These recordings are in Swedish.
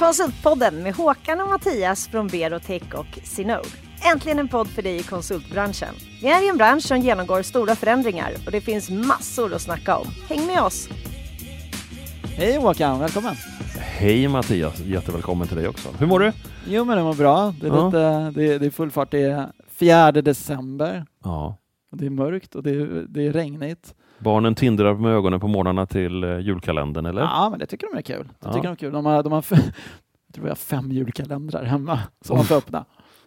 Konsultpodden med Håkan och Mattias från Berotech och Sinode. Äntligen en podd för dig i konsultbranschen. Vi är i en bransch som genomgår stora förändringar och det finns massor att snacka om. Häng med oss! Hej Håkan, välkommen! Hej Mattias, jättevälkommen till dig också. Hur mår du? Jo men det mår bra. Det är, Ja. lite, det är, det är full fart. Det är 4 december. Ja. Det är mörkt och det är, det är regnigt. Barnen tindrar med ögonen på morgnarna till eh, julkalendern, eller? Ja, men det tycker de är kul. Det Ja. tycker de är kul. De har, de har, jag tror har fem julkalendrar hemma som man får öppna.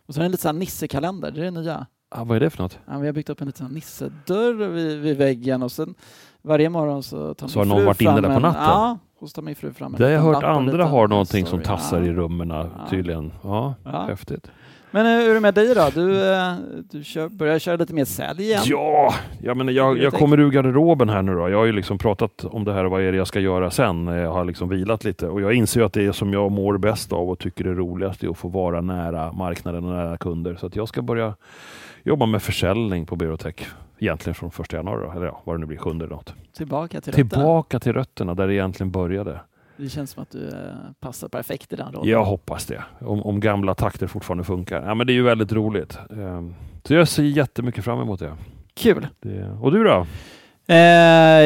Och så är det en liten nissekalender, det är det nya. Ah, vad är det för något? Ja, vi har byggt upp en liten nissedörr vid, vid väggen och sen varje morgon så tar Så min har någon fru varit inne där på en- natten? Ja, och så tar min fru fram en Det har jag hört andra har någonting som story. tassar Ja. i rummen tydligen. Ja, Ja. häftigt. Men eh, hur är det med dig då? Du, eh, du kör, börjar köra lite mer sälj igen? Ja, jag, menar, jag, jag kommer ur garderoben här nu då. Jag har ju liksom pratat om det här, vad är det jag ska göra sen? Jag har liksom vilat lite och jag inser ju att det är som jag mår bäst av och tycker är roligast är att få vara nära marknaden och nära kunder. Så att jag ska börja jobba med försäljning på Berotech. Egentligen från första januari, då, eller ja, vad det nu blir, sjunde eller något. Tillbaka till detta. Tillbaka till rötterna där det egentligen började. Det känns som att du eh, passar perfekt i den rollen. Jag hoppas det. Om, om gamla takter fortfarande funkar. Ja, men det är ju väldigt roligt. Ehm, Så jag ser jättemycket fram emot det. Kul! det. Och du då? Eh,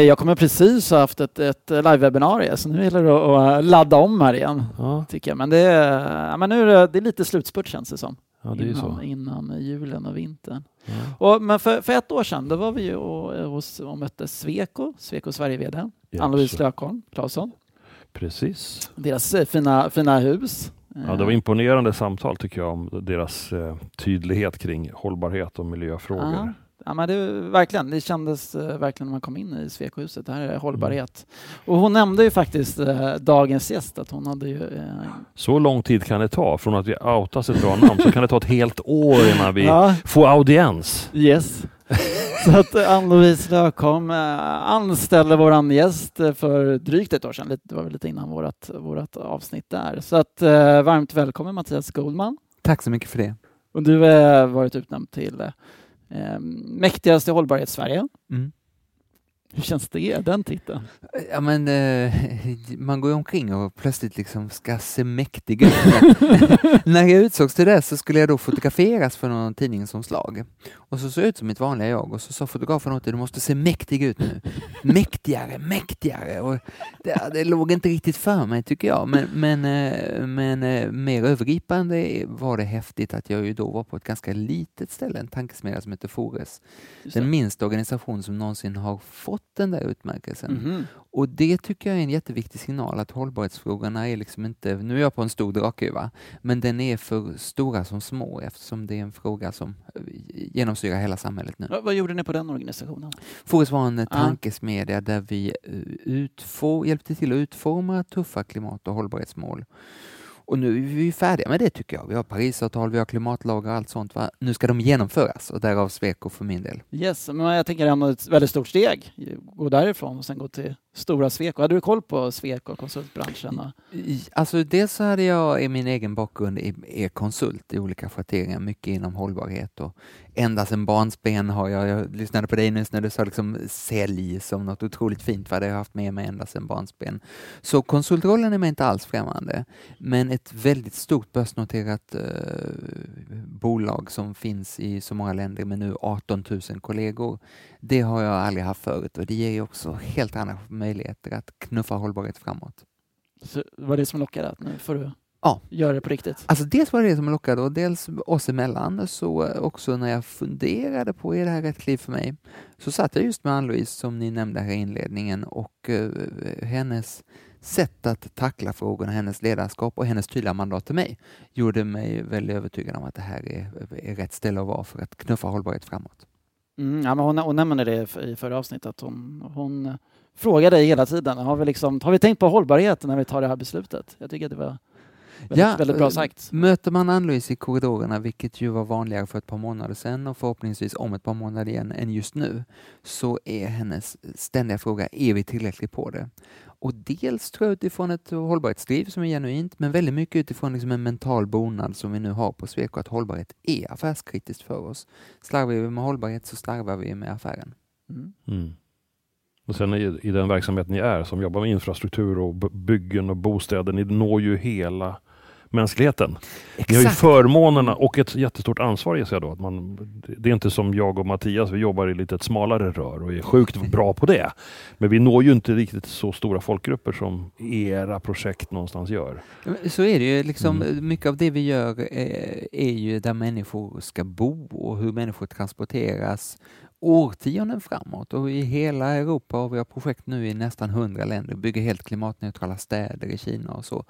jag kommer precis ha haft ett, ett live-webbinarie så nu gäller det att, ladda om här igen. Ja, Tycker jag. Men, det, är- ja, men nu är det, det är lite slutspurt känns det som. ja det innan, så. innan julen och vintern. Ja. Och, men för, för ett år sedan då var vi ju och, hos, och mötte Sweco, Sweco Sverige-VD, Ann-Louise. Lökholm Claesson. Precis. Deras eh, fina, fina hus. Ja, det var imponerande samtal tycker jag om deras eh, tydlighet kring hållbarhet och miljöfrågor. Ja, men det, verkligen. Det kändes eh, verkligen när man kom in i Swecohuset. Det här är hållbarhet. Och hon nämnde ju faktiskt eh, dagens gäst att hon hade ju... Eh, Så lång tid kan det ta. Från att vi outas ett bra namn så kan det ta ett helt år innan vi ja, får audiens. yes. Så att eh, Ann-Louise Lökholm eh, anställde våran gäst för drygt ett år sedan. Det var väl lite innan vårat, vårat avsnitt där. Så att eh, varmt välkommen Mattias Goldman. Tack så mycket för det. Och du har varit utnämnd till eh, mäktigaste hållbarhets-Sverige. Mm. Hur känns det, den titeln? Ja, men, eh, man går ju omkring och plötsligt liksom ska se mäktig ut. När jag utsågs till det så skulle jag då fotograferas för någon tidningsomslag. Och så såg jag ut som mitt vanliga jag och så sa fotografen åt mig, du måste se mäktig ut nu. Mäktigare, mäktigare. Och det, det låg inte riktigt för mig tycker jag. Men, men, eh, men eh, mer övergripande var det häftigt att jag ju då var på ett ganska litet ställe, en tankesmedja som heter Fores. Den minsta organisation som någonsin har fått den där utmärkelsen. Mhm. Och det tycker jag är en jätteviktig signal att hållbarhetsfrågorna är liksom inte, nu är jag på en stor dragkuva, men den är för stora som små eftersom det är en fråga som eh, genomsyrar hela samhället nu. Vad, gjorde ni på den organisationen? Fores var en tankesmedja där vi eh, utfor, hjälpte till att utforma tuffa klimat och hållbarhetsmål. Och nu är vi färdiga med det tycker jag. Vi har Parisavtal, vi har klimatlagar och allt sånt. Va? Nu ska de genomföras och därav Sweco för min del. Yes, men jag tänker ändå ett väldigt stort steg. Gå därifrån och sen gå till stora Sweco. Hade du koll på Sweco och konsultbranschen? Alltså dels så hade jag i min egen bakgrund i- är konsult i olika schatteringar, mycket inom hållbarhet och ända sedan barnsben har jag, jag lyssnade på dig nyss när du sa liksom sälj som något otroligt fint, vad det har jag haft med mig ända sedan barnsben. Så konsultrollen är mig inte alls främmande, men ett väldigt stort börsnoterat eh, bolag som finns i så många länder med nu 18 000 kollegor, det har jag aldrig haft förut och det ger ju också helt andra möjligheter att knuffa hållbarhet framåt. Så var det som lockade att nu får du Ja. göra det på riktigt? Alltså dels var det det som lockade och dels oss emellan så också när jag funderade på är det här rätt kliv för mig så satt jag just med Ann-Louise som ni nämnde här i inledningen och eh, hennes sätt att tackla frågorna, hennes ledarskap och hennes tydliga mandat till mig gjorde mig väldigt övertygad om att det här är, är rätt ställe att vara för att knuffa hållbarhet framåt. Mm, ja, men hon, hon nämnde det i förra avsnittet. Att hon, hon frågar dig hela tiden. Har vi, liksom, har vi tänkt på hållbarhet när vi tar det här beslutet? Jag tycker att det var väldigt, väldigt bra eh, sagt. Möter man Ann-Louise i korridorerna, vilket ju var vanligare för ett par månader sedan och förhoppningsvis om ett par månader igen än just nu, så är hennes ständiga fråga, är vi tillräckligt på det? Och dels tror jag utifrån ett hållbarhetsdriv som är genuint, men väldigt mycket utifrån liksom en mental bonad som vi nu har på Sweco, att hållbarhet är affärskritiskt för oss. Slarvar vi med hållbarhet så slarvar vi med affären. Mm. Mm. Och sen i, i den verksamhet ni är, som jobbar med infrastruktur och byggen och bostäder, ni når ju hela mänskligheten. Ni har ju Exakt. förmånerna och ett jättestort ansvar gissar jag då. Att man, det är inte som jag och Mattias, vi jobbar i lite ett smalare rör och är sjukt bra på det. Men vi når ju inte riktigt så stora folkgrupper som era projekt någonstans gör. Så är det ju. Liksom, Mm. Mycket av det vi gör eh, är ju där människor ska bo och hur människor transporteras årtionden framåt. Och i hela Europa och vi har projekt nu i nästan hundra länder, bygger helt klimatneutrala städer i Kina och så.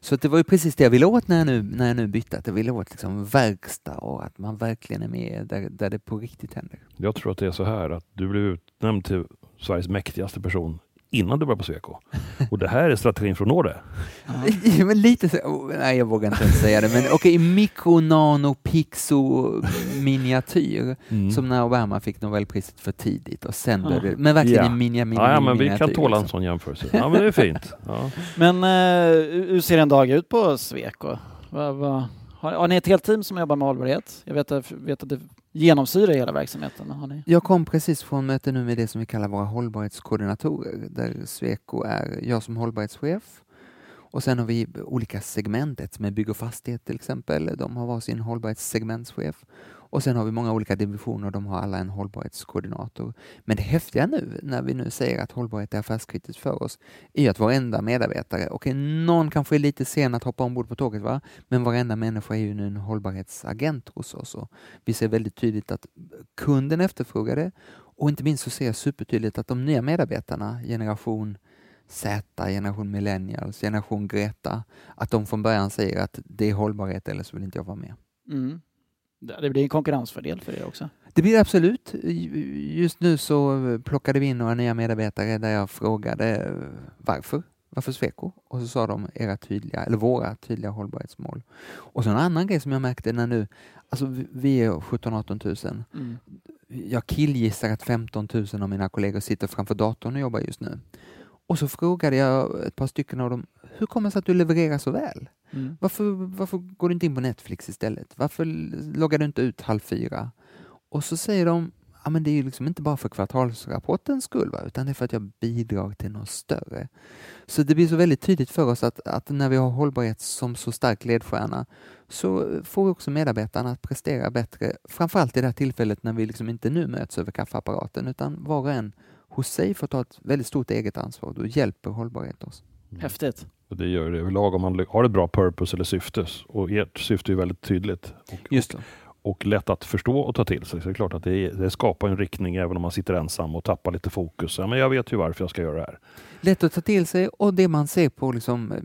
Så det var ju precis det jag ville åt när jag nu, när jag nu bytte, att jag ville åt liksom verkstad och att man verkligen är med där, där det på riktigt händer. Jag tror att det är så här att du blev utnämnd till Sveriges mäktigaste person innan du började på Sweco. Och det här är strategin för att nå det. Ja, men lite så, oh, nej jag vågar inte ens säga det, men okej, mikro, nano, pixo, miniatyr. Mm. Som när Obama fick Nobelpriset för tidigt och sen Ja. började, men verkligen Ja. minia, minia, Ja, ja, men vi miniatyr, kan tåla en liksom. sån jämförelse. Ja, men det är fint. Ja. Men eh, hur ser en dag ut på Sweco? Va, va, har, har ni ett helt team som jobbar med hållbarhet? Jag vet, att- vet att det genomsyrar hela verksamheten. Har ni? Jag kom precis från möte nu med det som vi kallar våra hållbarhetskoordinatorer, där Sweco är jag som hållbarhetschef. Och sen har vi olika segmentet med bygg och fastighet till exempel. De har varsin hållbarhetssegmentschef. Och sen har vi många olika divisioner, de har alla en hållbarhetskoordinator. Men det häftiga nu, när vi nu säger att hållbarhet är affärskritiskt för oss, är ju att varenda medarbetare, okej, någon kanske är lite sen att hoppa ombord på tåget, va? men varenda människa är ju nu en hållbarhetsagent hos oss. Och vi ser väldigt tydligt att kunden efterfrågar det och inte minst så ser jag supertydligt att de nya medarbetarna, generation Z, generation millennials, generation Greta, att de från början säger att det är hållbarhet eller så vill inte jag vara med. Mm. Det blir en konkurrensfördel för er också. Det blir det absolut. Just nu så plockade vi in några nya medarbetare där jag frågade varför. Varför Sweco? Och så sa de era tydliga, eller våra tydliga hållbarhetsmål. Och så en annan grej som jag märkte när nu, alltså vi- vi är 17-18 000. Mm. Jag killgissar att 15 000 av mina kollegor sitter framför datorn och jobbar just nu. Och så frågade jag ett par stycken av dem, hur kommer det sig att du levererar så väl? Mm. Varför, varför går du inte in på Netflix istället? Varför loggar du inte ut halv fyra? Och så säger de, ja men det är ju liksom inte bara för kvartalsrapportens skull, va? utan det är för att jag bidrar till något större. Så det blir så väldigt tydligt för oss att, att när vi har hållbarhet som så stark ledstjärna så får vi också medarbetarna att prestera bättre, framförallt i det här tillfället när vi liksom inte nu möts över kaffeapparaten utan var och en hos sig får ta ett väldigt stort eget ansvar. Då hjälper hållbarhet oss. Häftigt. Och det gör det överlag om man har ett bra purpose eller syfte. Och ert syfte är väldigt tydligt. Och, Just det och lätt att förstå och ta till sig. Så det är klart att det, det skapar en riktning även om man sitter ensam och tappar lite fokus. Ja, men jag vet ju varför jag ska göra det här. Lätt att ta till sig och det man ser på liksom, eh,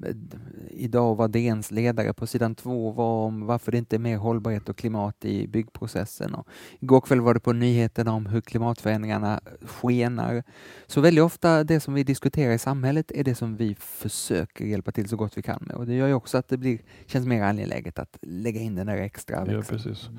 idag var DNs ledare på sidan två var om varför det inte är mer hållbarhet och klimat i byggprocessen. Och igår kväll var det på nyheterna om hur klimatförändringarna skenar. Så väldigt ofta det som vi diskuterar i samhället är det som vi försöker hjälpa till så gott vi kan med och det gör ju också att det blir, känns mer angeläget att lägga in den där extra Ja, precis.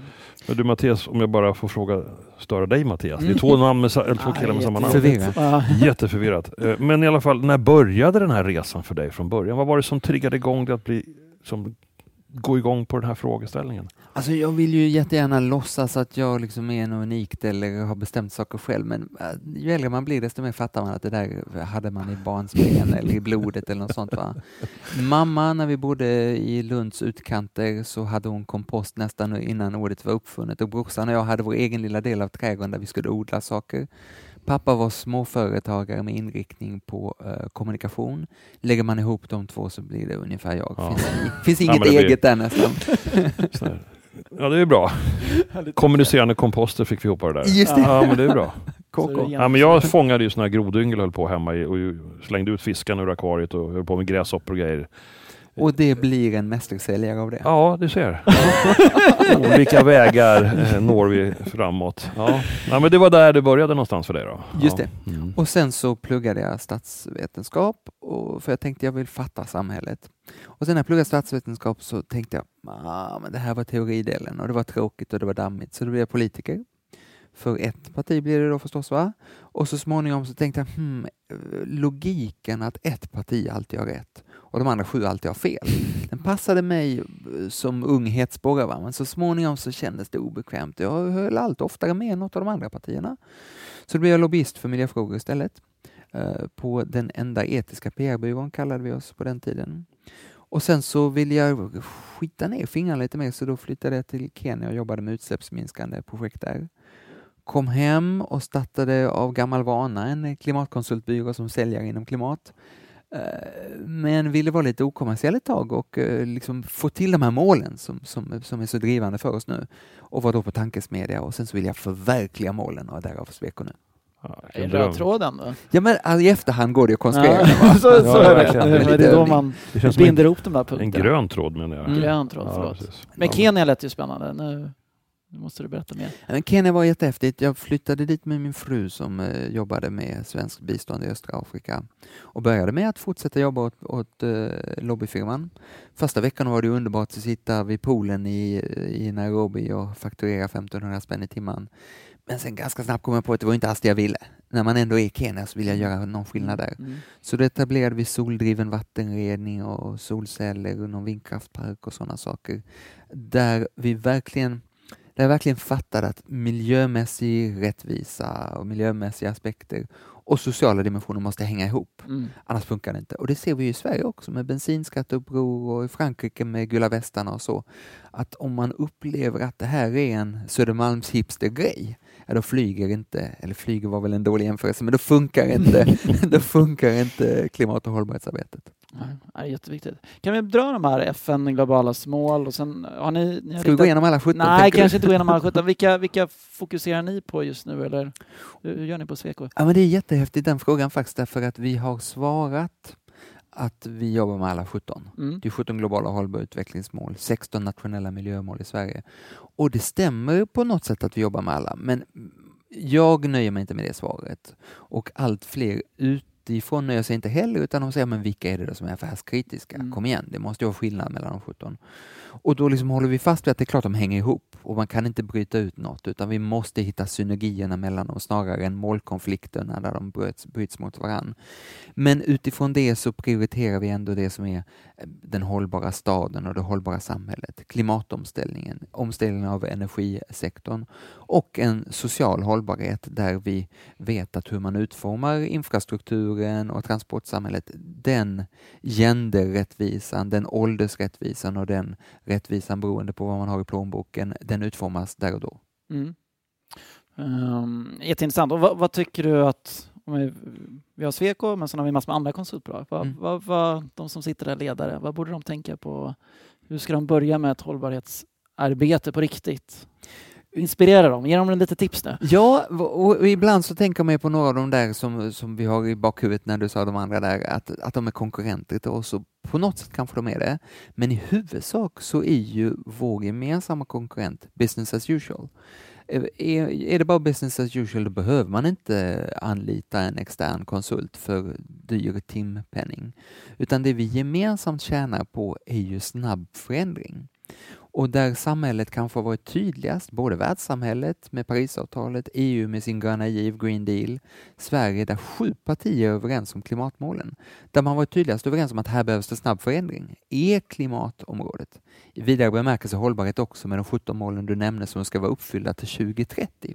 Men du Mattias, om jag bara får fråga, störa dig Mattias. Det är Mm. två, namn med, eller två killar med samma namn. Förvirrat. Jätteförvirrat. Eh, Men i alla fall, när började den här resan för dig från början? Vad var det som triggade igång dig att bli, som, gå igång på den här frågeställningen? Alltså jag vill ju jättegärna låtsas att jag liksom är något unikt eller har bestämt saker själv men äh, ju äldre man blir desto mer fattar man att det där hade man i barnsben eller i blodet eller något sånt. Va? Mamma, när vi bodde i Lunds utkanter så hade hon kompost nästan innan ordet var uppfunnet och brorsan och jag hade vår egen lilla del av trädgården där vi skulle odla saker. Pappa var småföretagare med inriktning på eh, kommunikation. Lägger man ihop de två så blir det ungefär jag. Ja. Finns, finns Ja, inget men det blir- eget där nästan. Ja, det är bra. Kommunicerande komposter fick vi ihop det där. Just det. Ja, men det är bra. Ja, men jag fångade ju såna här grodyngel höll på hemma i, och slängde ut fiskarna ur akvariet och höll på med gräshoppor och grejer. Och det blir en mästersäljare av det. Ja, du ser. Olika vägar eh, når vi framåt. Ja. ja, men det var där det började någonstans för dig då? Just ja. Mm. Och sen så pluggade jag statsvetenskap och för jag tänkte jag vill fatta samhället. Och sen när jag pluggade statsvetenskap så tänkte jag ah, men det här var teoridelen och det var tråkigt och det var dammigt så då blev jag politiker. För ett parti blir det då förstås va? Och så småningom så tänkte jag hmm, logiken att ett parti alltid har rätt och de andra sju alltid har fel. Den passade mig eh, som ung hetsborre va? men så småningom så kändes det obekvämt. Jag höll allt oftare med något av de andra partierna. Så då blev jag lobbyist för miljöfrågor istället. Eh, på den enda etiska PR-byrån kallade vi oss på den tiden. Och sen så ville jag skita ner fingrarna lite mer så då flyttade jag till Kenya och jobbade med utsläppsminskande projekt där. Kom hem och startade av gammal vana en klimatkonsultbyrå som säljare inom klimat. Eh, men ville vara lite okommersiell ett tag och eh, liksom få till de här målen som, som, som är så drivande för oss nu. Och var då på Tankesmedja och sen så vill jag förverkliga målen och därav Sweco nu. Ja, Är röd tråden då? Ja men alltså, i efterhand går det att konstruera. Ja, så, så Ja, är det. Det är Det är lite då man Det binder en, ihop de där en punkterna. grön tråd menar jag. Mm. Grön tråd, Ja. Men. Kenya lät ju spännande. Nu, nu måste du berätta mer. Men Kenya var jättehäftigt. Jag flyttade dit med min fru som eh, jobbade med svenskt bistånd i östra Afrika och började med att fortsätta jobba åt, åt eh, lobbyfirman. Första veckan var det underbart att sitta vid poolen i, i Nairobi och fakturera 1500 spänn i timmen. Men sen ganska snabbt kom jag på att det var inte alls det jag ville. När man ändå är i Kenya så vill jag göra någon skillnad där. Mm. Så då etablerade vi soldriven vattenredning och solceller och någon vindkraftpark och sådana saker. Där vi verkligen, där jag verkligen fattade att miljömässig rättvisa och miljömässiga aspekter och sociala dimensioner måste hänga ihop. Mm. Annars funkar det inte. Och det ser vi ju i Sverige också med bensinskatteuppror och i Frankrike med gula västarna och så. Att om man upplever att det här är en Södermalms hipstergrej, ja då flyger inte, eller flyger var väl en dålig jämförelse, men då funkar inte, då funkar inte klimat och hållbarhetsarbetet. Det är jätteviktigt. Kan vi dra de här FN globala mål och sen har ni... ni har Ska vi gå igenom alla 17? Nej, kanske inte gå igenom alla 17. Vilka, vilka fokuserar ni på just nu eller hur gör ni på Sweco? Ja, men det är jättehäftigt den frågan faktiskt därför att vi har svarat att vi jobbar med alla 17. Mm. Det är 17 globala hållbara utvecklingsmål, 16 nationella miljömål i Sverige. Och det stämmer på något sätt att vi jobbar med alla, men jag nöjer mig inte med det svaret. Och allt fler utifrån nöjer sig inte heller, utan de säger men vilka är det då som är affärskritiska? Mm. Kom igen, det måste ju vara skillnad mellan de 17. Och då liksom håller vi fast vid att det är klart de hänger ihop och man kan inte bryta ut något, utan vi måste hitta synergierna mellan dem snarare än målkonflikterna där de bryts, bryts mot varandra. Men utifrån det så prioriterar vi ändå det som är eh, den hållbara staden och det hållbara samhället, klimatomställningen, omställningen av energisektorn och en social hållbarhet där vi vet att hur man utformar infrastrukturen och transportsamhället, den genderrättvisan, den åldersrättvisan och den rättvisan beroende på vad man har i plånboken, den utformas där och då. Mm. Um, jätteintressant. Och vad, vad tycker du att om vi, vi har Sweco, men sen har vi massor med andra konsultbolag. Vad, Mm. vad, vad, de som sitter där ledare, vad borde de tänka på? Hur ska de börja med ett hållbarhetsarbete på riktigt? Inspirera dem, ge dem lite tips nu. Ja, och ibland så tänker man ju på några av de där som, som vi har i bakhuvudet när du sa de andra där, att, att de är konkurrenter till oss och på något sätt kanske de är det. Men i huvudsak så är ju vår gemensamma konkurrent business as usual. Eh, är, är det bara business as usual då behöver man inte anlita en extern konsult för dyr timpenning. Utan det vi gemensamt tjänar på är ju snabb förändring. Och där samhället kanske har varit tydligast, både världssamhället med Parisavtalet, EU med sin gröna giv, Green Deal, Sverige där sju partier är överens om klimatmålen. Där man varit tydligast överens om att här behövs det snabb förändring, är klimatområdet. I vidare bemärkelse hållbarhet också med de 17 målen du nämner som ska vara uppfyllda till 2030.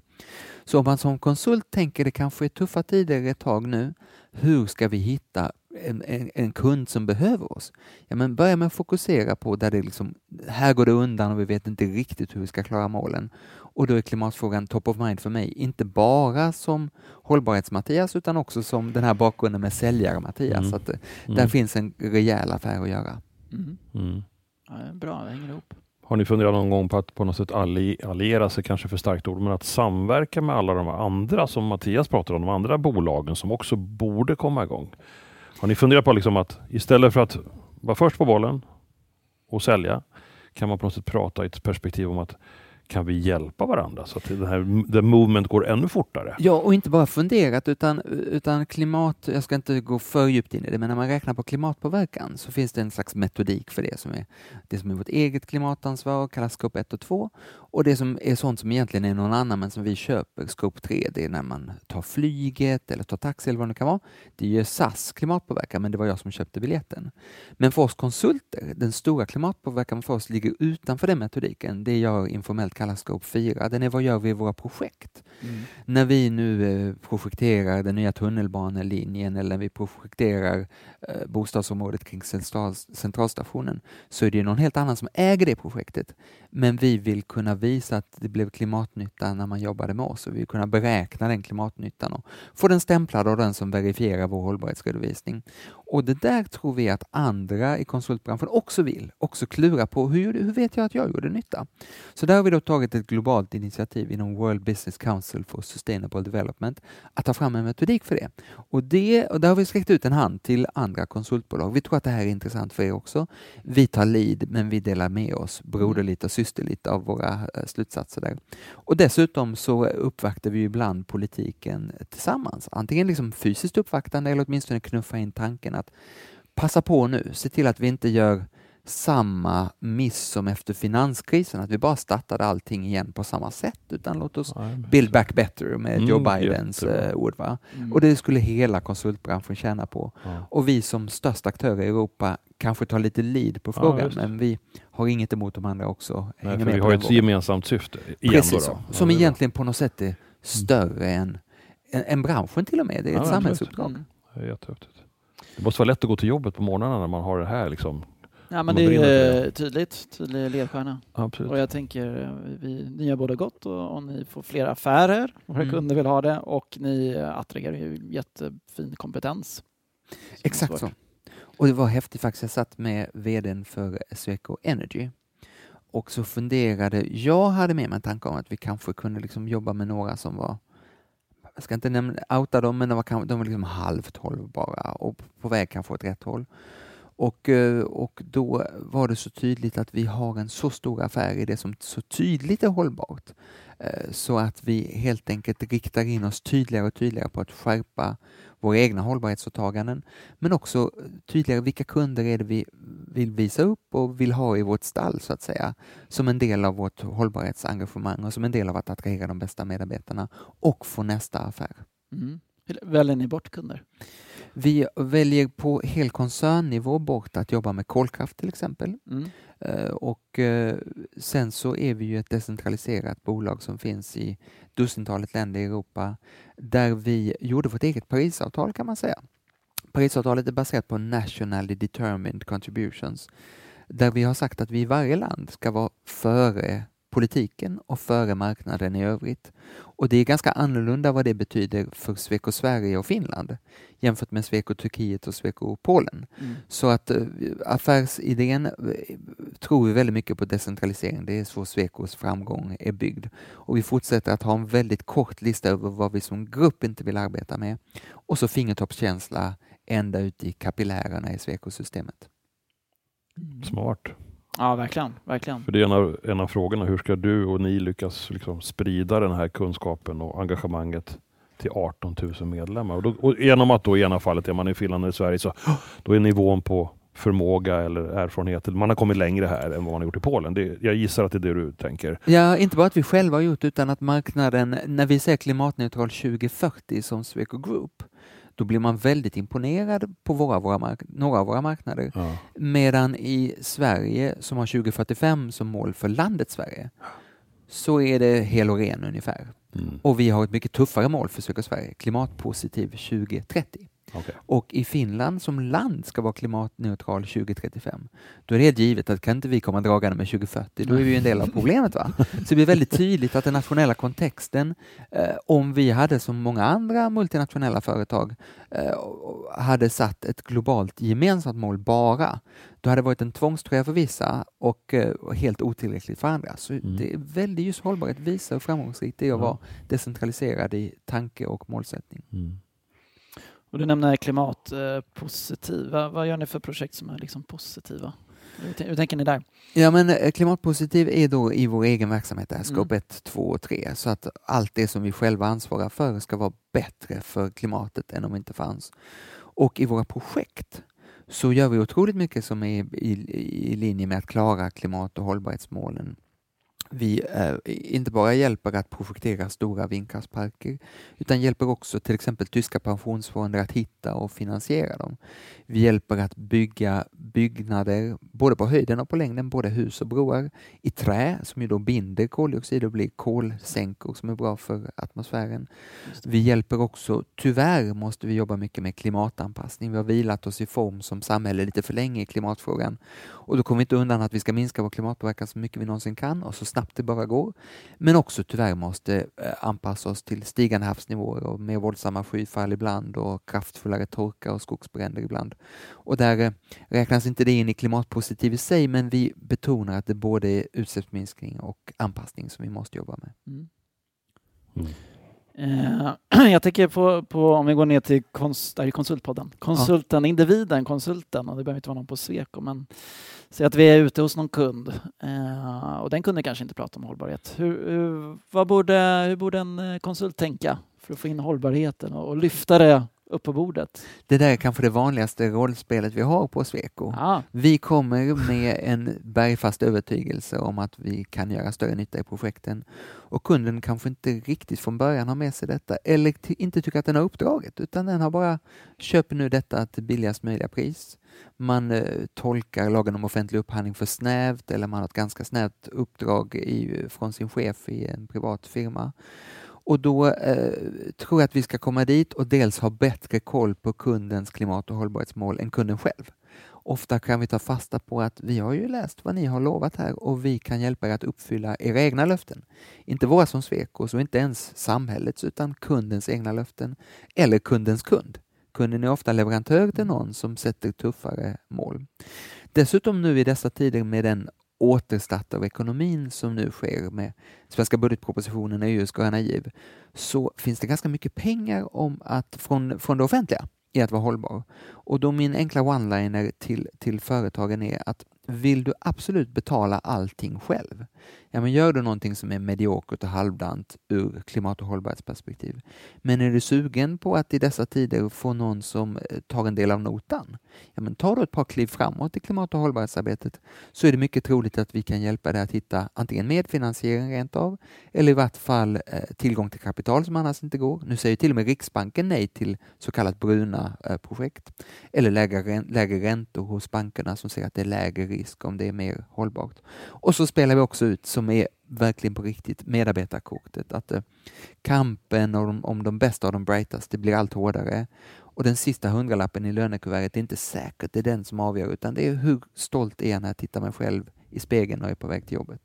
Så om man som konsult tänker det kanske är tuffa tider ett tag nu, hur ska vi hitta en, en, en kund som behöver oss? Ja, men börja med att fokusera på där det liksom, här går det undan och vi vet inte riktigt hur vi ska klara målen. Och då är klimatfrågan top of mind för mig, inte bara som hållbarhets-Mattias utan också som den här bakgrunden med säljare-Mattias. Mm. Så att, eh, Mm. Där finns en rejäl affär att göra. Mm. Mm. Ja, bra, det hänger ihop. Har ni funderat någon gång på att på något sätt alli- alliera sig, kanske för starkt ord, men att samverka med alla de andra som Mattias pratar om, de andra bolagen som också borde komma igång? Har ni funderat på liksom att istället för att vara först på bollen och sälja, kan man på något sätt prata i ett perspektiv om att kan vi hjälpa varandra så att det här the movement går ännu fortare? Ja, och inte bara funderat utan, utan klimat, jag ska inte gå för djupt in i det, men när man räknar på klimatpåverkan så finns det en slags metodik för det som är det som är vårt eget klimatansvar, kallas scope 1 och 2 och det som är sånt som egentligen är någon annan men som vi köper, scope 3, det är när man tar flyget eller tar taxi eller vad det kan vara. Det är ju SAS klimatpåverkan, men det var jag som köpte biljetten. Men för oss konsulter, den stora klimatpåverkan för oss ligger utanför den metodiken, det jag informellt kallar Scope 4. Den är vad gör vi i våra projekt? Mm. När vi nu eh, projekterar den nya tunnelbanelinjen eller när vi projekterar eh, bostadsområdet kring central, centralstationen så är det någon helt annan som äger det projektet. Men vi vill kunna visa att det blev klimatnytta när man jobbade med oss och vi vill kunna beräkna den klimatnyttan och få den stämplad av den som verifierar vår hållbarhetsredovisning. Och det där tror vi att andra i konsultbranschen också vill, också klura på hur, hur vet jag att jag gjorde nytta? Så där har vi då tagit ett globalt initiativ inom World Business Council for Sustainable Development att ta fram en metodik för det. Och, det, och där har vi sträckt ut en hand till andra konsultbolag. Vi tror att det här är intressant för er också. Vi tar lead, men vi delar med oss broderligt och systerligt av våra eh, slutsatser där. Och dessutom så uppvaktar vi ibland politiken tillsammans. Antingen liksom fysiskt uppvaktande eller åtminstone knuffa in tanken att passa på nu, se till att vi inte gör samma miss som efter finanskrisen, att vi bara startade allting igen på samma sätt, utan låt oss build back better med Mm, Joe Bidens jättebra. eh, ord. Va? Mm. Och det skulle hela konsultbranschen tjäna på. Ja. Och vi som största aktörer i Europa kanske tar lite lead på Ja, frågan, just. men vi har inget emot de andra också Nej, för med vi har ett vågen. gemensamt syfte. Igen Precis då. Ja, Som bra. egentligen på något sätt är större än, än, än branschen till och med. Det är ett Ja, absolut. samhällsuppdrag. Mm. Det är jättehäftigt. Det måste vara lätt att gå till jobbet på morgnarna när man har det här. Liksom. Ja, men Man det är det. tydligt, tydlig ledstjärna. Absolut. Och jag tänker, eh, vi, ni gör både gott och, och ni får fler affärer, våra Mm. kunder vill ha det och ni eh, attraherar ju jättefin kompetens. Exakt så. Och det var häftigt faktiskt. Jag satt med vdn för Sweco Energy och så funderade, jag hade med mig en tanke om att vi kanske kunde liksom jobba med några som var jag ska inte nämna, outa dem, men de var, kanske- de var liksom halvt hållbara och på väg kanske åt rätt håll. Och, eh, och då var det så tydligt att vi har en så stor affär i det som så tydligt är hållbart. Eh, så att vi helt enkelt riktar in oss tydligare och tydligare på att skärpa våra egna hållbarhetsåtaganden, men också tydligare vilka kunder är det vi vill visa upp och vill ha i vårt stall så att säga, som en del av vårt hållbarhetsengagemang och som en del av att attrahera de bästa medarbetarna och få nästa affär. Mm. Väljer ni bort kunder? Vi väljer på hel koncernnivå bort att jobba med kolkraft till exempel. Mm. Eh, Och eh, sen så är vi ju ett decentraliserat bolag som finns i dussintalet länder i Europa där vi gjorde vårt eget Parisavtal kan man säga. Parisavtalet är baserat på nationally determined contributions där vi har sagt att vi i varje land ska vara före politiken och före marknaden i övrigt. Och det är ganska annorlunda vad det betyder för Sweco Sverige och Finland jämfört med Sweco Turkiet och Sweco Polen. Mm. Så att eh, affärsidén eh, tror vi väldigt mycket på decentralisering. Det är så Swecos framgång är byggd. Och vi fortsätter att ha en väldigt kort lista över vad vi som grupp inte vill arbeta med. Och så fingertoppskänsla ända ut i kapillärerna i Sweco-systemet. Smart. Ja, verkligen. verkligen. För det är en av, en av frågorna. Hur ska du och ni lyckas liksom sprida den här kunskapen och engagemanget till 18 000 medlemmar? Och, då, och genom att då i ena fallet är man i Finland eller Sverige så då är nivån på förmåga eller erfarenhet, man har kommit längre här än vad man har gjort i Polen. Det, jag gissar att det är det du tänker. Ja, inte bara att vi själva har gjort utan att marknaden, när vi säger klimatneutral 2040 som Sweco Group, då blir man väldigt imponerad på våra, våra några av våra marknader. Ja. Medan i Sverige, som har 2045 som mål för landet Sverige, så är det hel och ren ungefär. Mm. Och vi har ett mycket tuffare mål för Sverige, klimatpositiv 2030. Okej. Och i Finland som land ska vara klimatneutral 2035. Då är det helt givet att kan inte vi komma dragande med 2040, då är vi en del av problemet. va? Så det blir väldigt tydligt att den nationella kontexten, eh, om vi hade som många andra multinationella företag eh, hade satt ett globalt gemensamt mål bara, då hade det varit en tvångströja för vissa och eh, helt otillräckligt för andra. Så Mm. det är väldigt just hållbarhet visar hur framgångsrikt det är att Ja. vara decentraliserad i tanke och målsättning. Mm. Och du nämner klimatpositiv. Vad, vad gör ni för projekt som är liksom positiva? Hur, tän- hur tänker ni där? Ja, men eh, klimatpositiv är då i vår egen verksamhet, där, scope Mm. 1, 2 och 3. Så att allt det som vi själva ansvarar för ska vara bättre för klimatet än om det inte fanns. Och i våra projekt så gör vi otroligt mycket som är i, i, i linje med att klara klimat och hållbarhetsmålen vi eh, inte bara hjälper att projektera stora vindkraftsparker utan hjälper också till exempel tyska pensionsfonder att hitta och finansiera dem. Vi hjälper att bygga byggnader både på höjden och på längden, både hus och broar, i trä som ju då binder koldioxid och blir kolsänkor som är bra för atmosfären. Vi hjälper också, tyvärr måste vi jobba mycket med klimatanpassning. Vi har vilat oss i form som samhälle lite för länge i klimatfrågan och då kommer vi inte undan att vi ska minska vår klimatpåverkan så mycket vi någonsin kan och så snabbt det bara går. Men också tyvärr måste eh, anpassa oss till stigande havsnivåer och mer våldsamma skyfall ibland och kraftfullare torka och skogsbränder ibland. Och där eh, räknas inte det in i klimatpositiv i sig, men vi betonar att det både är utsläppsminskning och anpassning som vi måste jobba med. Mm. Mm. Eh, jag tänker på, på, om vi går ner till kons, där är konsultpodden. Konsulten, individen, konsulten, och det behöver inte vara någon på Sweco, men säg att vi är ute hos någon kund eh, och den kunden kanske inte pratar om hållbarhet. Hur, hur, vad borde, hur borde en eh, konsult tänka för att få in hållbarheten och, och lyfta det upp på bordet? Det där är kanske det vanligaste rollspelet vi har på Sweco. Ah, Vi kommer med en bergfast övertygelse om att vi kan göra större nytta i projekten och kunden kanske inte riktigt från början har med sig detta eller inte tycker att den har uppdraget utan den har bara köper nu detta till billigast möjliga pris. Man eh, tolkar lagen om offentlig upphandling för snävt eller man har ett ganska snävt uppdrag i, från sin chef i en privat firma. Och då eh, tror jag att vi ska komma dit och dels ha bättre koll på kundens klimat och hållbarhetsmål än kunden själv. Ofta kan vi ta fasta på att vi har ju läst vad ni har lovat här och vi kan hjälpa er att uppfylla era egna löften. Inte våra som Swecos och inte ens samhällets utan kundens egna löften eller kundens kund. Kunden är ofta leverantör till någon som sätter tuffare mål. Dessutom nu i dessa tider med den återstart av ekonomin som nu sker med svenska budgetpropositionen, EUs gröna giv, så finns det ganska mycket pengar om att, från, från det offentliga i att vara hållbar. Och då min enkla one-liner till, till företagen är att vill du absolut betala allting själv, ja men gör du någonting som är mediokert och halvdant ur klimat och hållbarhetsperspektiv. Men är du sugen på att i dessa tider få någon som eh, tar en del av notan, ja men tar du ett par kliv framåt i klimat och hållbarhetsarbetet så är det mycket troligt att vi kan hjälpa dig att hitta antingen medfinansiering rent av eller i vart fall eh, tillgång till kapital som annars inte går. Nu säger till och med Riksbanken nej till så kallat bruna eh, projekt eller lägre, lägre räntor hos bankerna som säger att det är lägre risk om det är mer hållbart. Och så spelar vi också ut, som är verkligen på riktigt, medarbetarkortet. Att eh, kampen om om de bästa och de brightaste blir allt hårdare. Och den sista hundralappen i lönekuvertet är inte säkert det är den som avgör, utan det är hur stolt är jag när jag tittar mig själv i spegeln och är på väg till jobbet.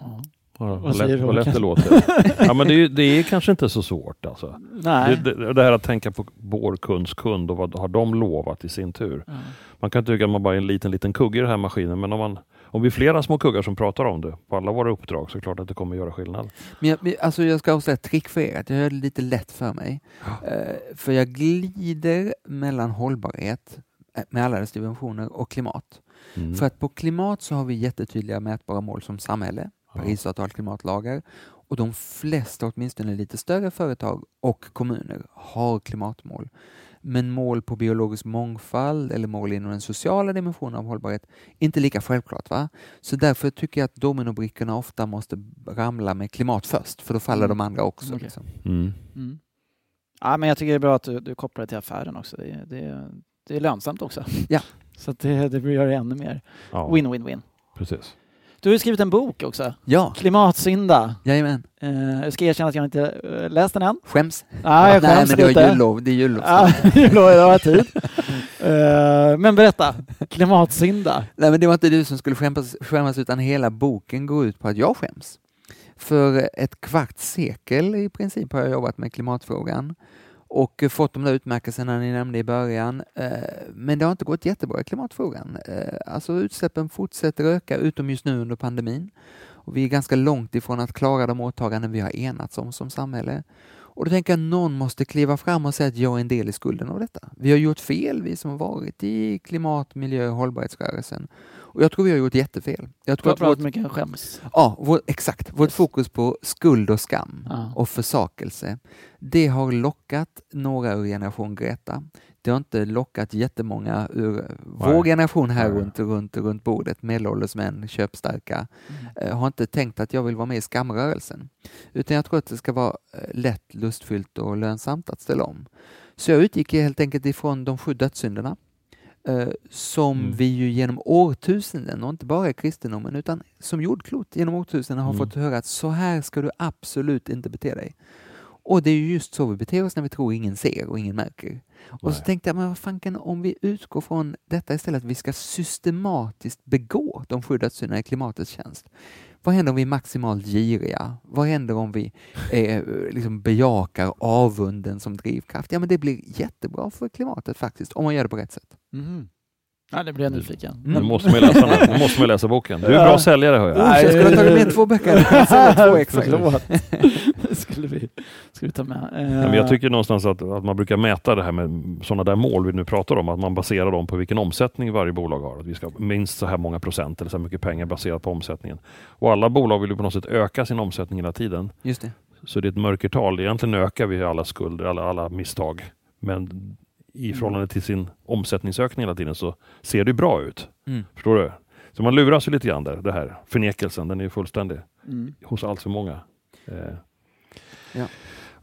ja. Ja, Vad lätt, vad lätt det låter. Ja, men det, är, ju- det är kanske inte så svårt. Alltså. Nej. Det, det, det här att tänka på vår kunds kund och vad har de lovat i sin tur. Ja. Man kan tycka att man bara är en liten, liten kugge i den här maskinen, men om, man, om vi är flera små kuggar som pratar om det på alla våra uppdrag så är det klart att det kommer göra skillnad. Men jag, men alltså jag ska avslöja ett trick för er, att jag gör det lite lätt för mig. Eh, för jag glider mellan hållbarhet eh, med alla dess dimensioner och klimat. Mm. För att på klimat så har vi jättetydliga mätbara mål som samhälle, Parisavtal, klimatlagar och de flesta, åtminstone lite större företag och kommuner har klimatmål. Men mål på biologisk mångfald eller mål inom den sociala dimensionen av hållbarhet inte lika självklart. va? Så därför tycker jag att dominobrickorna ofta måste ramla med klimat först, för då faller Mm. de andra också. Okej. Liksom. Mm. Mm. Ja, men jag tycker det är bra att du, du kopplar det till affären också. Det, är- det, är- det är lönsamt också. Ja. Så att det, det gör det ännu mer. Ja, Win-win-win. precis. Du har ju skrivit en bok också. Ja, Klimatsynda. jajamän. Eh, jag ska erkänna att jag inte uh, läst den än. Skäms. Ah, jag Nej, skäms men det är jullov. Det är jullov. Ja, jullov, det har tid. Eh, men berätta, klimatsynda. Nej, men det var inte du som skulle skämmas, skämmas utan hela boken går ut på att jag skäms. För ett kvarts sekel i princip har jag jobbat med klimatfrågan och fått de där utmärkelserna ni nämnde i början. Eh, men det har inte gått jättebra i klimatfrågan. Eh, alltså utsläppen fortsätter öka, utom just nu under pandemin. Och vi är ganska långt ifrån att klara de åtaganden vi har enats om som samhälle. Och då tänker jag att någon måste kliva fram och säga att jag är en del i skulden av detta. Vi har gjort fel, vi som har varit i klimat, miljö och hållbarhetsrörelsen. Och jag tror vi har gjort jättefel. Jag tror För att vårt, mycket skäms. ja, vår, exakt, vårt fokus på skuld och skam Ja. och försakelse, det har lockat några ur generation Greta. Det har inte lockat jättemånga ur vår Nej. generation här Nej. runt, runt, runt bordet, medelålders män, köpstarka, eh, har inte tänkt att jag vill vara med i skamrörelsen. Utan jag tror att det ska vara eh, lätt, lustfyllt och lönsamt att ställa om. Så jag utgick helt enkelt ifrån de sju dödssynderna eh, som Mm. vi ju genom årtusenden, och inte bara i kristendomen, utan som jordklot genom årtusenden har Mm. fått höra att så här ska du absolut inte bete dig. Och det är ju just så vi beter oss när vi tror ingen ser och ingen märker. Och så tänkte jag, men vad fanken om vi utgår från detta istället, att vi ska systematiskt begå de sju dödssynderna i klimatets tjänst. Vad händer om vi är maximalt giriga? Vad händer om vi eh, liksom bejakar avunden som drivkraft? Ja, men det blir jättebra för klimatet faktiskt, om man gör det på rätt sätt. Mhm. Ja, det blir jag nyfiken. Mm. Nu måste man ju läsa, nu måste man läsa boken. Du är en Ja. bra säljare hör jag. Oh, jag skulle ha tagit med två böcker. Två extra. Skulle vi, skulle vi ta med. Ja, men jag tycker någonstans att, att man brukar mäta det här med sådana där mål vi nu pratar om, att man baserar dem på vilken omsättning varje bolag har. Att vi ska ha minst så här många procent eller så här mycket pengar baserat på omsättningen. Och alla bolag vill ju på något sätt öka sin omsättning hela tiden. Just det. Så det är ett mörkertal. Egentligen ökar vi alla skulder, alla, alla misstag. Men i förhållande till sin omsättningsökning hela tiden så ser det bra ut. Mm. Förstår du? Så man luras ju lite grann där. Det här förnekelsen, den är ju fullständig Mm. hos allt för många. Eh. Ja.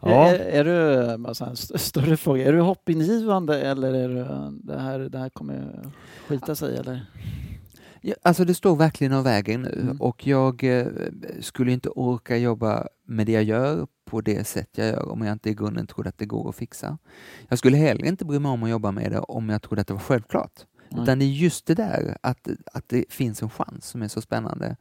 Ja. Är, är du, bara så här, st- större fråga, är du hoppingivande eller är du, det här, det här kommer skita sig eller? Ja, alltså det står verkligen och väger nu Mm. och jag eh, skulle inte orka jobba med det jag gör på det sätt jag gör om jag inte i grunden trodde att det går att fixa. Jag skulle heller inte bry mig om att jobba med det om jag trodde att det var självklart. Nej. Utan det är just det där, att, att det finns en chans som är så spännande.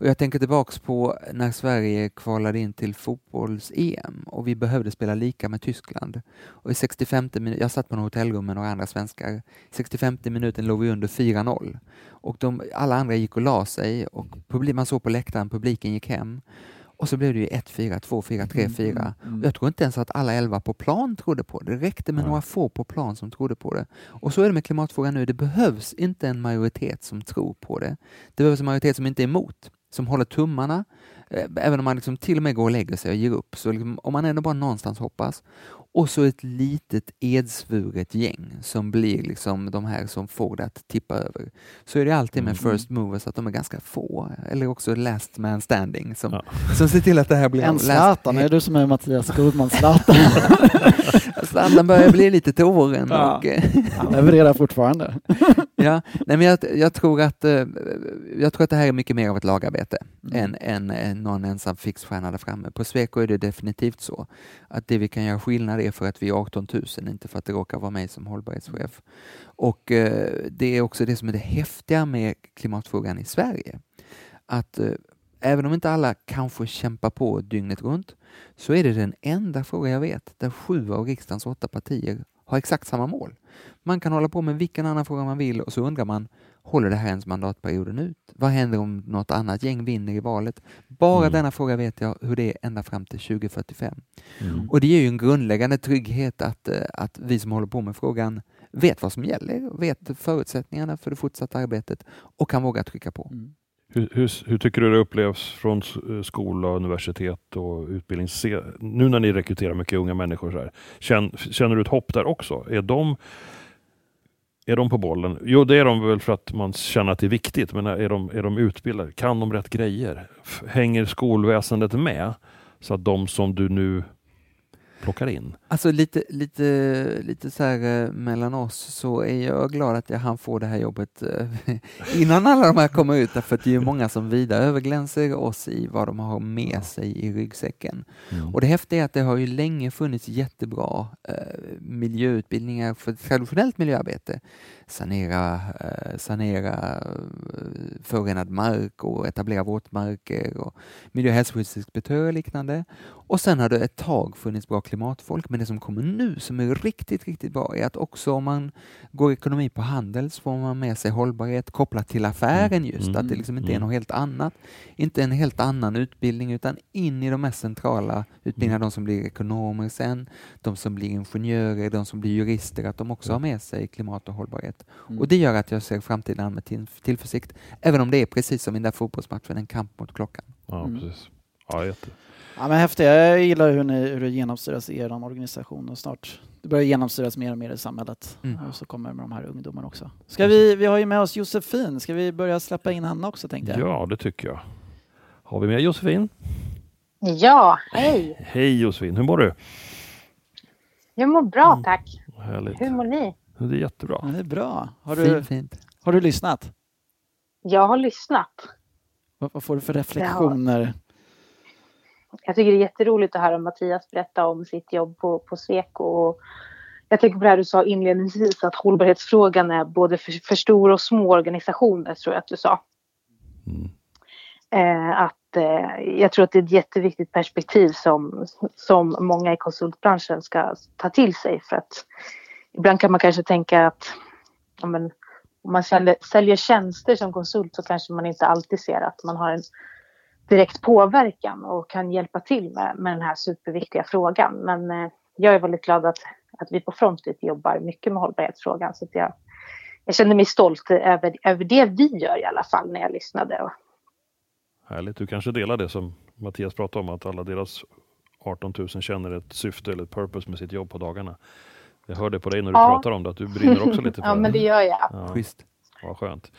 Och jag tänker tillbaks på när Sverige kvalade in till fotbolls-EM och vi behövde spela lika med Tyskland. Och i 65 minuten, jag satt på en hotellrum med några andra svenskar. I 65 minuten låg vi under 4-0. Och de, alla andra gick och la sig och publi- man såg på läktaren, publiken gick hem. Och så blev det ju 1-4, 2-4, 3-4. Mm, mm. Jag tror inte ens att alla elva på plan trodde på det. Det räckte med Nej. några få på plan som trodde på det. Och så är det med klimatfrågan nu. Det behövs inte en majoritet som tror på det. Det behövs en majoritet som inte är emot, som håller tummarna. Eh, även om man liksom till och med går och lägger sig och ger upp. Så liksom, om man ändå bara någonstans hoppas. Och så ett litet edsvuret gäng som blir liksom de här som får det att tippa över. Så är det alltid med Mm. first movers att de är ganska få. Eller också last man standing som, Ja. som ser till att det här blir En Zlatan, är du som är Mattias Goldman Zlatan? Zlatan börjar bli lite till åren. Ja. Och, Han levererar fortfarande. ja, nej, men jag, jag, tror att, eh, jag tror att det här är mycket mer av ett lagarbete Mm. än, än eh, någon ensam fixstjärna där framme. På Sweco är det definitivt så att det vi kan göra skillnad är för att vi är 18 000, inte för att det råkar vara mig som hållbarhetschef. Och eh, det är också det som är det häftiga med klimatfrågan i Sverige. Att eh, även om inte alla kanske kämpar på dygnet runt så är det den enda fråga jag vet där sju av riksdagens åtta partier har exakt samma mål. Man kan hålla på med vilken annan fråga man vill och så undrar man, håller det här ens mandatperioden ut? Vad händer om något annat gäng vinner i valet? Bara Mm. denna fråga vet jag hur det är ända fram till 2045. Mm. Och det ger ju en grundläggande trygghet att, eh, att vi som håller på med frågan vet vad som gäller, vet förutsättningarna för det fortsatta arbetet och kan våga trycka på. Mm. Hur, hur, hur tycker du det upplevs från eh, skola, universitet och utbildning? Se, nu när ni rekryterar mycket unga människor, så här, känn, känner du ett hopp där också? Är de, är de på bollen? Jo, det är de väl för att man känner att det är viktigt, men är de, är de utbildade? Kan de rätt grejer? Hänger skolväsendet med? Så att de som du nu plockar in, Alltså lite, lite, lite så här eh, mellan oss så är jag glad att jag hann få det här jobbet eh, innan alla de här kommer ut att det är ju många som vida överglänser oss i vad de har med sig i ryggsäcken. Och det häftiga är att det har ju länge funnits jättebra eh, miljöutbildningar för traditionellt miljöarbete. Sanera, eh, sanera eh, förorenad mark och etablera våtmarker och miljö och hälsoskyddsinspektörer och liknande. Och sen har det ett tag funnits bra klimatfolk, men det som kommer nu som är riktigt, riktigt bra är att också om man går ekonomi på handel så får man med sig hållbarhet kopplat till affären just, Mm. att det liksom inte är Mm. något helt annat. Inte en helt annan utbildning utan in i de mest centrala utbildningarna, Mm. de som blir ekonomer sen, de som blir ingenjörer, de som blir jurister, att de också har med sig klimat och hållbarhet. Mm. Och det gör att jag ser framtiden an med till, tillförsikt, även om det är precis som i den där fotbollsmatchen, en kamp mot klockan. Ja, Mm. precis. Ja, jätte. Ja, men häftigt. Jag gillar hur, ni, hur det genomsyras i er organisation och snart det börjar genomsyras mer och mer i samhället. Mm. Och så kommer med de här ungdomarna också. Ska vi, vi har ju med oss Josefin, ska vi börja släppa in henne också tänkte jag? Ja, det tycker jag. Har vi med Josefin? Ja, hej. Hej Josefin, hur mår du? Jag mår bra Mm. tack. Härligt. Hur mår ni? Det är jättebra. Ja, det är bra. Har du, Fint, fint. har du lyssnat? Jag har lyssnat. Vad, vad får du för reflektioner? Jag tycker det är jätteroligt att höra Mattias berätta om sitt jobb på, på Sweco. Och jag tänker på det här du sa inledningsvis att hållbarhetsfrågan är både för, för stora och små organisationer tror jag att du sa. Mm. Eh, att, eh, jag tror att det är ett jätteviktigt perspektiv som, som många i konsultbranschen ska ta till sig. För att ibland kan man kanske tänka att ja, men, om man säljer, säljer tjänster som konsult så kanske man inte alltid ser att man har en direkt påverkan och kan hjälpa till med, med den här superviktiga frågan. Men eh, jag är väldigt glad att, att vi på Frontit jobbar mycket med hållbarhetsfrågan. Så att jag, jag känner mig stolt över, över det vi gör i alla fall när jag lyssnade. Och, Härligt. Du kanske delar det som Mattias pratade om, att alla deras 18 000 känner ett syfte eller ett purpose med sitt jobb på dagarna. Jag hörde på dig när du Ja. pratar om det, att du brinner också lite för ja, men det gör jag. Ja, Schysst. vad skönt.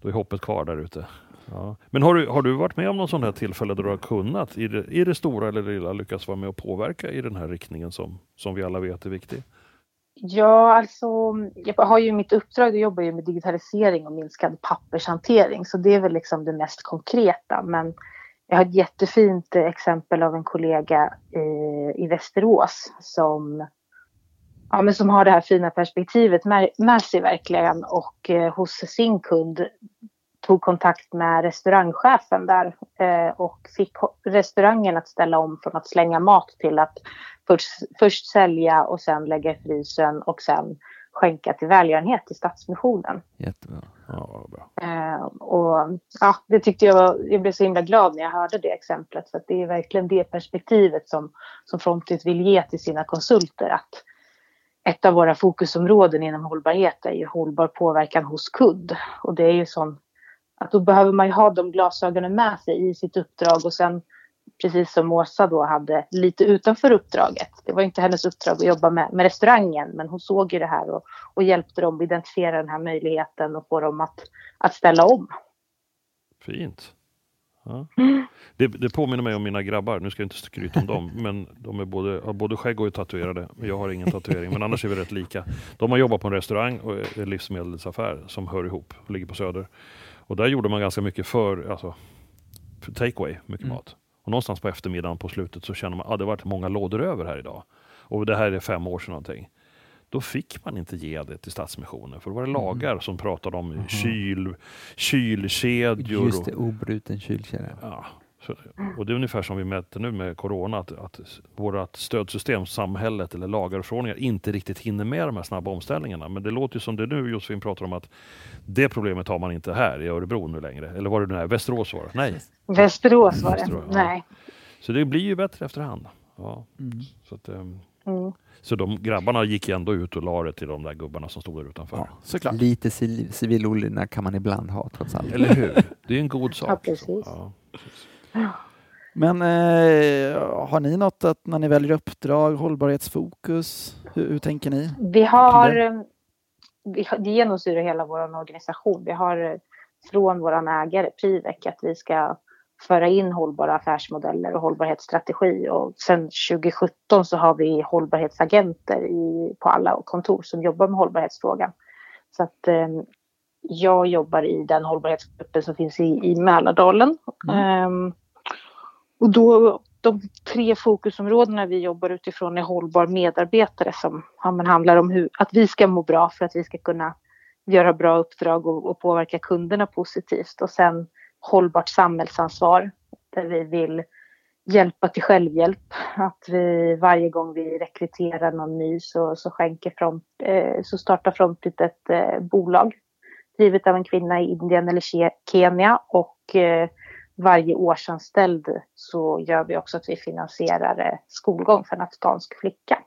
Då är hoppet kvar där ute. Ja. Men har du, har du varit med om någon sån här tillfälle där du har kunnat, i det, i det stora eller det lilla, lyckas vara med och påverka i den här riktningen som, som vi alla vet är viktig? Ja, alltså jag har ju mitt uppdrag, jag jobbar ju med digitalisering och minskad pappershantering. Så det är väl liksom det mest konkreta. Men jag har ett jättefint exempel av en kollega i, i Västerås som, ja, men som har det här fina perspektivet med, med sig verkligen och eh, hos sin kund tog kontakt med restaurangchefen där eh, och fick restaurangen att ställa om från att slänga mat till att först, först sälja och sen lägga i frysen och sen skänka till välgörenhet till Stadsmissionen. Jättebra. Ja, bra. Eh, och ja, det tyckte jag var, jag blev så himla glad när jag hörde det exemplet. För att det är verkligen det perspektivet som, som Frontit vill ge till sina konsulter. Att ett av våra fokusområden inom hållbarhet är ju hållbar påverkan hos kund. Och det är ju sån att då behöver man ju ha de glasögonen med sig i sitt uppdrag och sen precis som Åsa då hade lite utanför uppdraget. Det var inte hennes uppdrag att jobba med, med restaurangen men hon såg ju det här och, och hjälpte dem att identifiera den här möjligheten och få dem att, att ställa om. Fint. Ja. Det, det påminner mig om mina grabbar, nu ska jag inte skryta om dem, men de är både, har både skägg och är tatuerade. Jag har ingen tatuering, men annars är vi rätt lika. De har jobbat på en restaurang och en livsmedelsaffär som hör ihop, ligger på Söder. Och där gjorde man ganska mycket för, alltså, för takeaway, mycket Mm. mat. Och någonstans på eftermiddagen på slutet så känner man att ah, det varit många lådor över här idag. Och det här är fem år sedan någonting. Då fick man inte ge det till Stadsmissionen, för då var det lagar som pratade om Mhm. kyl, kylkedjor. Just det, obruten kylkedja. Ja, så, och det är ungefär som vi mäter nu med Corona, att, att vårt stödsystem, samhället eller lagar och förordningar inte riktigt hinner med de här snabba omställningarna. Men det låter ju som det nu Josefin pratar om att det problemet har man inte här i Örebro nu längre. Eller var det nu här? Västerås var det? Nej. Västerås var det. Västerås, ja. Nej. Så det blir ju bättre efterhand. Ja, Mm. så, att, ehm, Mm. så de grabbarna gick ändå ut och la det till de där gubbarna som stod där utanför. Ja, såklart. Lite civil, olydnad kan man ibland ha trots allt. Eller hur? Det är en god sak. Ja, precis. Ja. Men eh, har ni något att när ni väljer uppdrag, hållbarhetsfokus? Hur, hur tänker ni? Vi har, eh, vi har, det genomsyrar hela vår organisation. Vi har eh, från vår ägare Privec att vi ska föra in hållbara affärsmodeller och hållbarhetsstrategi. Och sen 2017 så har vi hållbarhetsagenter i, på alla kontor som jobbar med hållbarhetsfrågan. Så att eh, jag jobbar i den hållbarhetsgruppen som finns i, i Mälardalen. Ehm, och då, de tre fokusområdena vi jobbar utifrån är hållbar medarbetare som handlar om hur, att vi ska må bra för att vi ska kunna göra bra uppdrag och, och påverka kunderna positivt. Och sen hållbart samhällsansvar där vi vill hjälpa till självhjälp. Att vi varje gång vi rekryterar någon ny så, så, skänker front, eh, så startar Frontit ett eh, bolag drivet av en kvinna i Indien eller Kenya och eh, varje årsanställd så gör vi också att vi finansierar eh, skolgång för en afghansk flicka.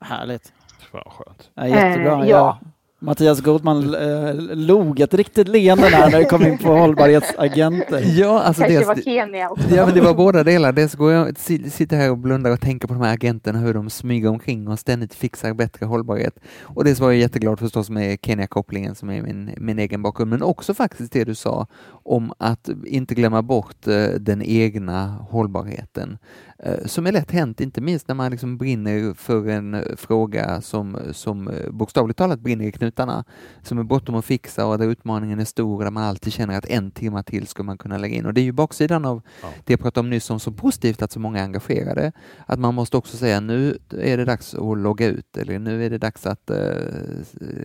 Härligt. Fan, skönt. Ja, jättebra. Eh, ja. Mattias Goldman äh, log ett riktigt leende där när det kom in på hållbarhetsagenter. Ja, alltså dels, var Kenya också. Ja, men det var båda delar. Dels går jag sitter här och blundar och tänker på de här agenterna, hur de smyger omkring och ständigt fixar bättre hållbarhet. Och dels var jag jätteglad förstås med Kenya-kopplingen som är min, min egen bakgrund, men också faktiskt det du sa om att inte glömma bort eh, den egna hållbarheten. Eh, som är lätt hänt, inte minst när man liksom brinner för en eh, fråga som, som eh, bokstavligt talat brinner i knutarna, som är bortom att fixa och där utmaningen är stor och där man alltid känner att en timme till ska man kunna lägga in. Och det är ju baksidan av ja. det jag pratade om nyss som så positivt att så många är engagerade, att man måste också säga nu är det dags att logga ut eller nu är det dags att uh,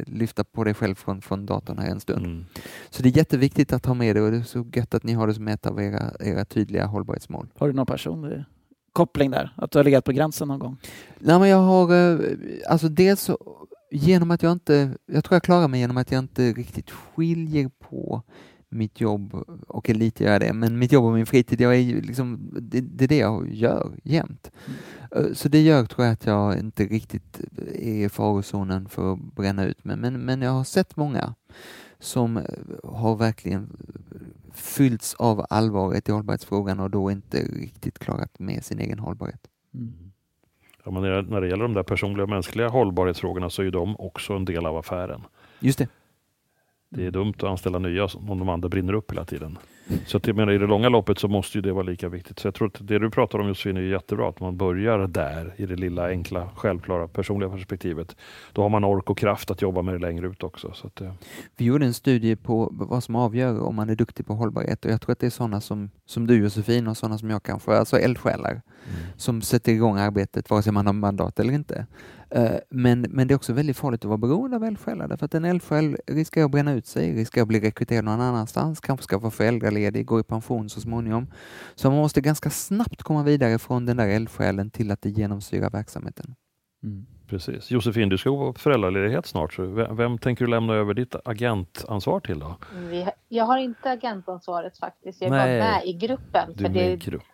lyfta på dig själv från, från datorn här en stund. Mm. Så det är jätteviktigt att ha med det och det är så gött att ni har det som ett av era, era tydliga hållbarhetsmål. Har du någon person koppling där? Att du har legat på gränsen någon gång? Nej, men jag har, eh, alltså dels genom att jag inte, jag tror jag klarar mig genom att jag inte riktigt skiljer på mitt jobb, och lite gör det, men mitt jobb och min fritid, jag är liksom, det, det är det jag gör jämt. Mm. Eh, så det gör tror jag att jag inte riktigt är i farozonen för att bränna ut mig, men, men jag har sett många som har verkligen fyllts av allvaret i hållbarhetsfrågan och då inte riktigt klarat med sin egen hållbarhet. Mm. Ja, men när det gäller de där personliga mänskliga hållbarhetsfrågorna så är de också en del av affären. Just det. Det är dumt att anställa nya om de andra brinner upp hela tiden. Så att jag menar, i det långa loppet så måste ju det vara lika viktigt. Så jag tror att det du pratar om Josefin är jättebra, att man börjar där i det lilla enkla, självklara, personliga perspektivet. Då har man ork och kraft att jobba med det längre ut också. Så att, eh. Vi gjorde en studie på vad som avgör om man är duktig på hållbarhet och jag tror att det är sådana som, som du Josefin och sådana som jag kanske, alltså eldsjälar, mm. som sätter igång arbetet vare sig man har mandat eller inte. Eh, men, men det är också väldigt farligt att vara beroende av eldsjälar därför att en eldsjäl riskerar att bränna ut sig, riskerar att bli rekryterad någon annanstans, kanske ska vara föräldraledig, gå i pension så småningom. Så man måste ganska snabbt komma vidare från den där eldsjälen till att det genomsyrar verksamheten. Mm. Precis. Josefin, du ska gå på föräldraledighet snart. Så vem, vem, tänker du lämna över ditt agentansvar till då? Vi, jag har inte agentansvaret faktiskt. Jag är Nej. bara med i gruppen. Du är med i gruppen.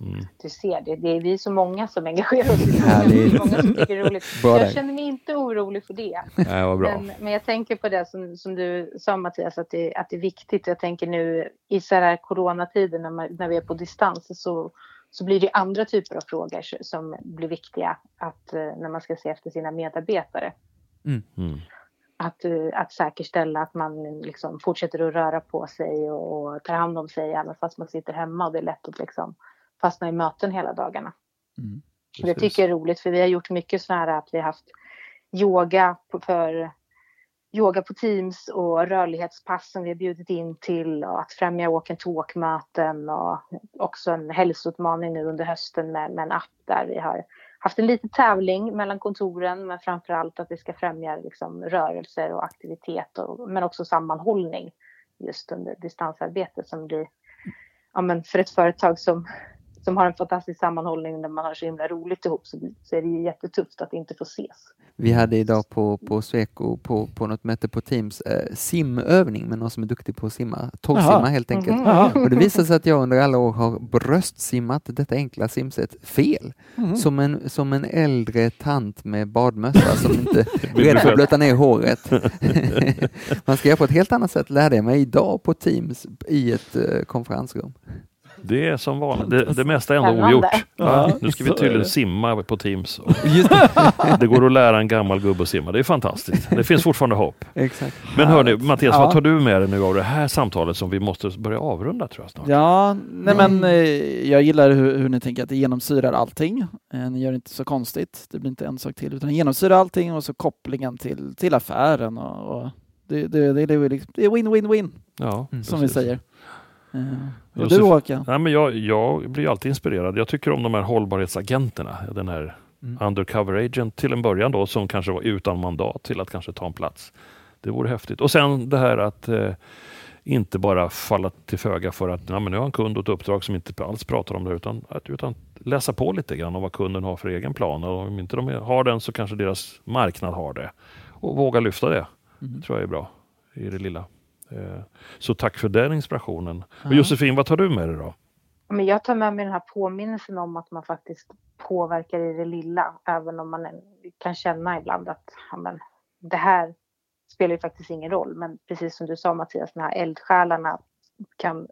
Mm. Du ser det. Det är vi så många som engagerar oss i det. många som tycker det är roligt. jag känner mig inte orolig för det. Nej, vad bra. Men, men jag tänker på det som, som du sa Mattias, att det, att det är viktigt. Jag tänker nu i så här coronatider när, man, när vi är på distans så så blir det andra typer av frågor som blir viktiga att, eh, när man ska se efter sina medarbetare. Mm. Mm. Att, eh, att säkerställa att man liksom fortsätter att röra på sig och, och tar hand om sig även fast man sitter hemma och det är lätt att liksom fastna i möten hela dagarna. Mm. Det tycker jag är roligt för vi har gjort mycket så här att vi har haft yoga för yoga på Teams och rörlighetspass som vi har bjudit in till och att främja walk and talk-möten och också en hälsoutmaning nu under hösten med, med en app där vi har haft en liten tävling mellan kontoren men framför allt att vi ska främja liksom, rörelser och aktivitet och, men också sammanhållning just under distansarbete som blir ja, men för ett företag som som har en fantastisk sammanhållning när man har så himla roligt ihop så, så är det ju jättetufft att inte få ses. Vi hade idag på, på Sweco, på, på något möte på Teams, eh, simövning med någon som är duktig på att simma, torrsimma helt enkelt. Mm -hmm. Och det visade sig att jag under alla år har bröstsimmat detta enkla simsätt fel. Mm -hmm. Som, en, som en äldre tant med badmössa som inte är rädd för att blöta ner håret. Man ska göra på ett helt annat sätt, lärde jag mig idag på Teams i ett eh, konferensrum. Det är som vanligt. Det, det mesta är ändå ogjort. Ja, nu ska vi tydligen simma på Teams. det går att lära en gammal gubbe att simma. Det är fantastiskt. Det finns fortfarande hopp. Exakt. Men hörni, Mattias, ja. vad tar du med dig nu av det här samtalet som vi måste börja avrunda tror jag snart? Ja, nej men eh, jag gillar hur, hur ni tänker att det genomsyrar allting. Eh, ni gör det inte så konstigt. Det blir inte en sak till, utan det genomsyrar allting och så kopplingen till, till affären. Och, och det, det, det, det är win-win-win, ja, som precis. vi säger. Och du Håkan? Nej, men jag, jag blir alltid inspirerad. Jag tycker om de här hållbarhetsagenterna. Den här mm. undercover agent till en början då som kanske var utan mandat till att kanske ta en plats. Det vore häftigt. Och sen det här att eh, inte bara falla till föga för att ja, men nu har en kund och ett uppdrag som inte alls pratar om det utan, utan läsa på lite grann om vad kunden har för egen plan. Och om inte de har den så kanske deras marknad har det. Och våga lyfta det. Mm. Det tror jag är bra i det lilla. Eh, så tack för den inspirationen. Och Josefin, vad tar du med dig då? Men jag tar med mig den här påminnelsen om att man faktiskt påverkar i det lilla. Även om man kan känna ibland att ja, men, det här spelar ju faktiskt ingen roll. Men precis som du sa Mattias, de här eldsjälarna kan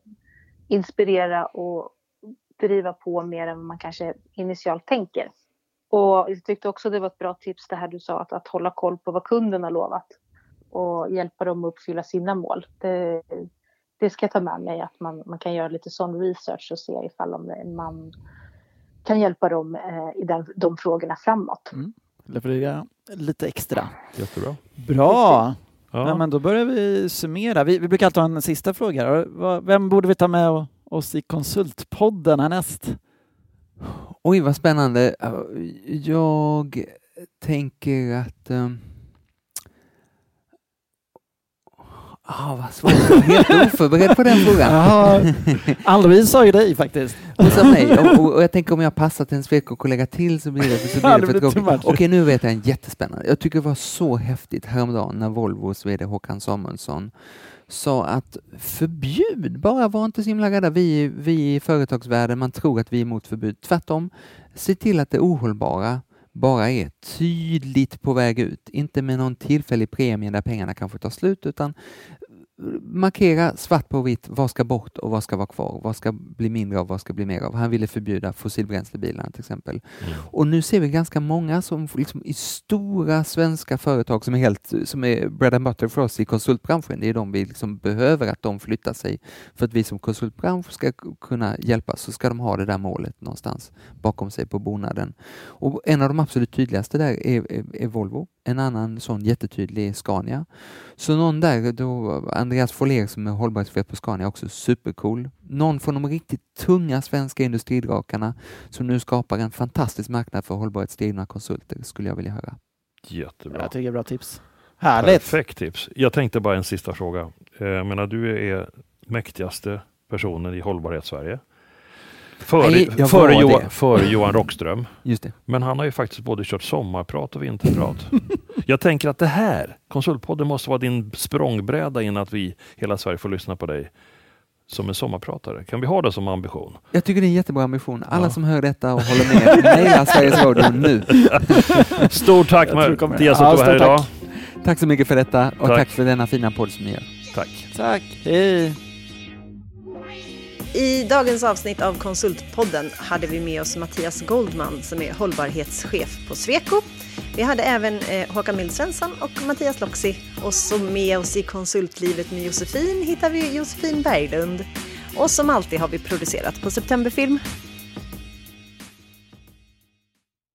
inspirera och driva på mer än man kanske initialt tänker. Och jag tyckte också det var ett bra tips det här du sa att, att hålla koll på vad kunden har lovat och hjälpa dem att uppfylla sina mål. Det, det ska jag ta med mig att man, man kan göra lite sån research och se ifall om man kan hjälpa dem eh, i den, de frågorna framåt. Mm. Leverera lite extra. Jättebra. Bra! Ja. Men då börjar vi summera. Vi, vi brukar alltid ha en sista fråga. Vem borde vi ta med oss i Konsultpodden härnäst? Oj, vad spännande. Jag tänker att um Ah, vad svårt. Helt oförberedd på den frågan. Ann-Louise sa ju dig faktiskt. Hon sa mig. Och, och, och, jag tänker om jag passar till en svekkollega till så blir det, så blir det för tråkigt. Okej, okay, nu vet jag en jättespännande. Jag tycker det var så häftigt häromdagen när Volvos VD Håkan Samuelsson sa att förbjud, bara var inte så himla rädda. Vi, vi i företagsvärlden, man tror att vi är emot förbud. Tvärtom, se till att det ohållbara bara är tydligt på väg ut. Inte med någon tillfällig premie där pengarna kanske tar slut utan markera svart på vitt vad ska bort och vad ska vara kvar. Vad ska bli mindre av, vad ska bli mer av. Han ville förbjuda fossilbränslebilarna till exempel. Mm. Och nu ser vi ganska många som liksom i stora svenska företag som är helt som är bread and butter för oss i konsultbranschen. Det är de vi liksom behöver att de flyttar sig. För att vi som konsultbransch ska kunna hjälpa så ska de ha det där målet någonstans bakom sig på bonaden. Och en av de absolut tydligaste där är, är, är Volvo en annan sån jättetydlig Scania. Så någon där, då, Andreas Follér som är hållbarhetschef på Scania, också supercool. Någon från de riktigt tunga svenska industridrakarna som nu skapar en fantastisk marknad för hållbarhetsdrivna konsulter, skulle jag vilja höra. Jättebra. Jag tycker bra tips. Härligt. Perfekt tips. Jag tänkte bara en sista fråga. Eh, jag menar, du är mäktigaste personen i hållbarhetssverige. Före, Nej, före, Johan, före Johan Rockström. Just det. Men han har ju faktiskt både kört sommarprat och vinterprat. jag tänker att det här, Konsultpodden, måste vara din språngbräda in att vi, hela Sverige, får lyssna på dig som en sommarpratare. Kan vi ha det som ambition? Jag tycker det är en jättebra ambition. Alla ja. som hör detta och håller med, mejla Sveriges Radio nu. Stort tack Mattias att du var här idag. Tack så mycket för detta och tack, tack för denna fina podd som ni gör. Tack. Tack. Hej. I dagens avsnitt av Konsultpodden hade vi med oss Mattias Goldman som är hållbarhetschef på Sweco. Vi hade även eh, Håkan Mildsvensson och Mattias Loxi. Och så med oss i konsultlivet med Josefin hittar vi Josefin Berglund. Och som alltid har vi producerat på Septemberfilm.